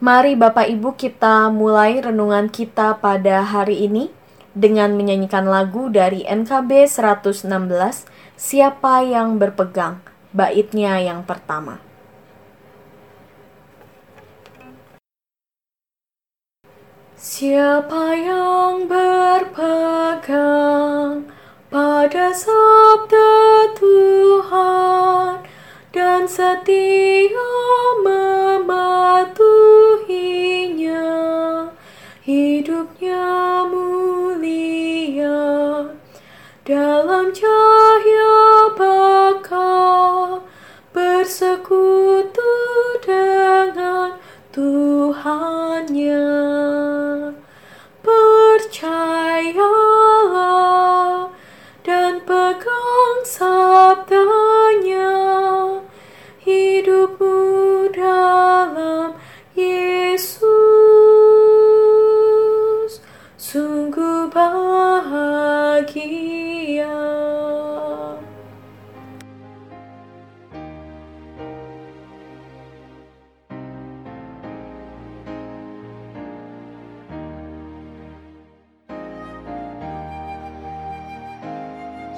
Mari Bapak Ibu kita mulai renungan kita pada hari ini dengan menyanyikan lagu dari NKB 116 Siapa yang berpegang baitnya yang pertama. Siapa yang berpegang pada sabda Tuhan dan setia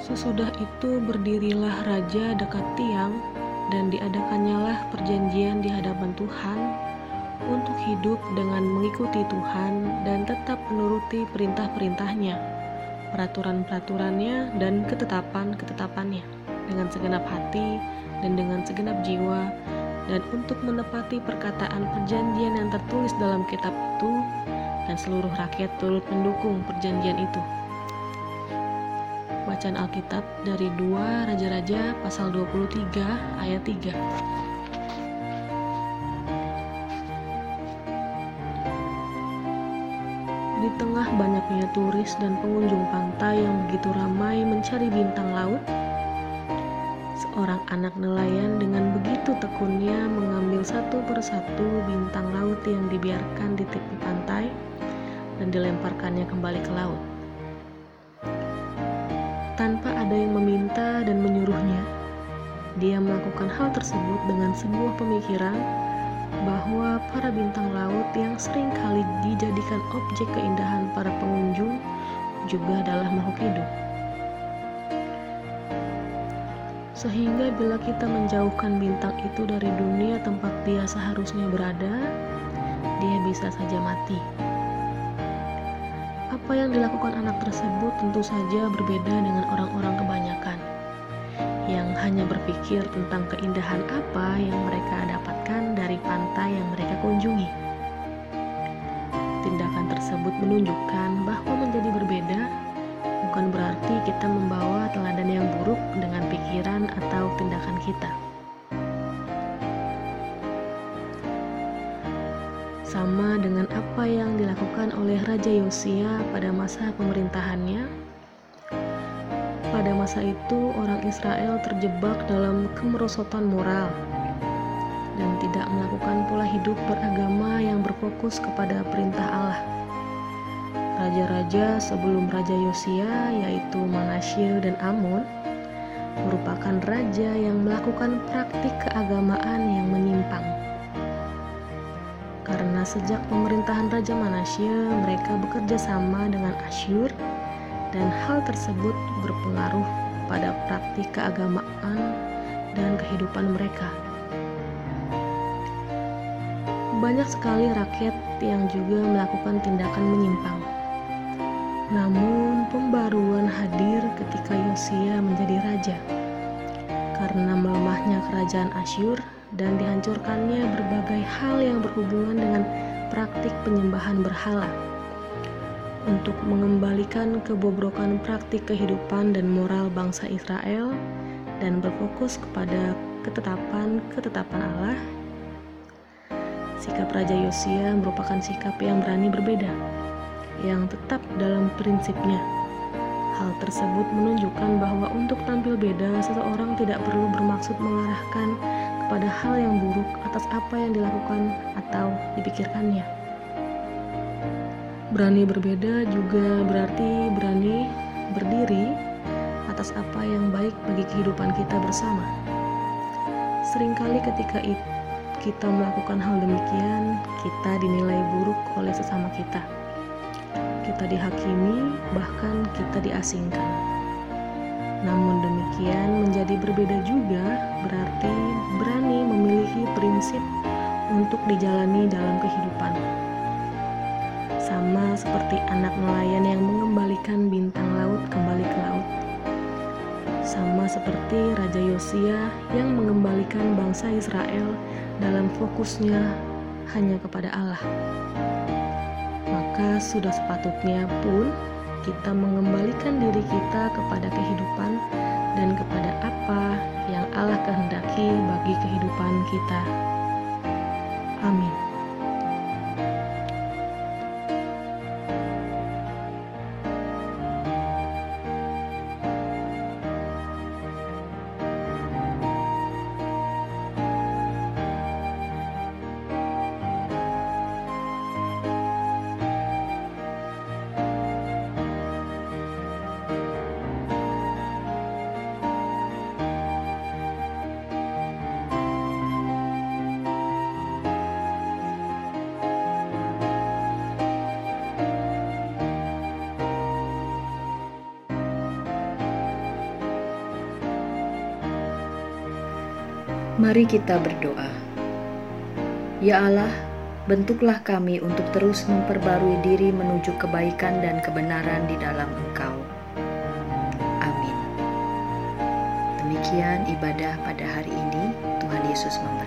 Sesudah itu berdirilah raja dekat tiang dan diadakannyalah perjanjian di hadapan Tuhan untuk hidup dengan mengikuti Tuhan dan tetap menuruti perintah-perintahnya, peraturan-peraturannya dan ketetapan-ketetapannya dengan segenap hati dan dengan segenap jiwa dan untuk menepati perkataan perjanjian yang tertulis dalam kitab itu dan seluruh rakyat turut mendukung perjanjian itu. Bacaan Alkitab dari 2 Raja-Raja pasal 23 ayat 3. Di tengah banyaknya turis dan pengunjung pantai yang begitu ramai mencari bintang laut, seorang anak nelayan dengan begitu tekunnya mengambil satu persatu bintang laut yang dibiarkan di tepi pantai dan dilemparkannya kembali ke laut ada yang meminta dan menyuruhnya. Dia melakukan hal tersebut dengan sebuah pemikiran bahwa para bintang laut yang sering kali dijadikan objek keindahan para pengunjung juga adalah makhluk hidup. Sehingga bila kita menjauhkan bintang itu dari dunia tempat dia seharusnya berada, dia bisa saja mati. Apa yang dilakukan anak tersebut tentu saja berbeda dengan orang-orang kebanyakan yang hanya berpikir tentang keindahan apa yang mereka dapatkan dari pantai yang mereka kunjungi. Tindakan tersebut menunjukkan bahwa menjadi berbeda bukan berarti kita membawa teladan yang buruk dengan pikiran atau tindakan kita. Sama dengan apa yang dilakukan oleh Raja Yosia pada masa pemerintahannya. Pada masa itu, orang Israel terjebak dalam kemerosotan moral dan tidak melakukan pola hidup beragama yang berfokus kepada perintah Allah. Raja-raja sebelum Raja Yosia, yaitu Manasye dan Amon, merupakan raja yang melakukan praktik keagamaan yang menyimpang karena sejak pemerintahan Raja Manasye mereka bekerja sama dengan Asyur dan hal tersebut berpengaruh pada praktik keagamaan dan kehidupan mereka. Banyak sekali rakyat yang juga melakukan tindakan menyimpang. Namun pembaruan hadir ketika Yosia menjadi raja. Karena melemahnya kerajaan Asyur dan dihancurkannya berbagai hal yang berhubungan dengan praktik penyembahan berhala. Untuk mengembalikan kebobrokan praktik kehidupan dan moral bangsa Israel dan berfokus kepada ketetapan-ketetapan Allah, sikap Raja Yosia merupakan sikap yang berani berbeda, yang tetap dalam prinsipnya. Hal tersebut menunjukkan bahwa untuk tampil beda, seseorang tidak perlu bermaksud mengarahkan hal yang buruk atas apa yang dilakukan atau dipikirkannya. Berani berbeda juga berarti berani berdiri atas apa yang baik bagi kehidupan kita bersama. Seringkali ketika kita melakukan hal demikian, kita dinilai buruk oleh sesama kita. Kita dihakimi, bahkan kita diasingkan. Namun demikian menjadi berbeda juga berarti prinsip untuk dijalani dalam kehidupan. Sama seperti anak nelayan yang mengembalikan bintang laut kembali ke laut. Sama seperti Raja Yosia yang mengembalikan bangsa Israel dalam fokusnya hanya kepada Allah. Maka sudah sepatutnya pun kita mengembalikan diri kita kepada kehidupan dan kepada apa yang Allah kehendaki bagi kehidupan kita. Amin. Mari kita berdoa. Ya Allah, bentuklah kami untuk terus memperbarui diri menuju kebaikan dan kebenaran di dalam Engkau. Amin. Demikian ibadah pada hari ini. Tuhan Yesus memberkati.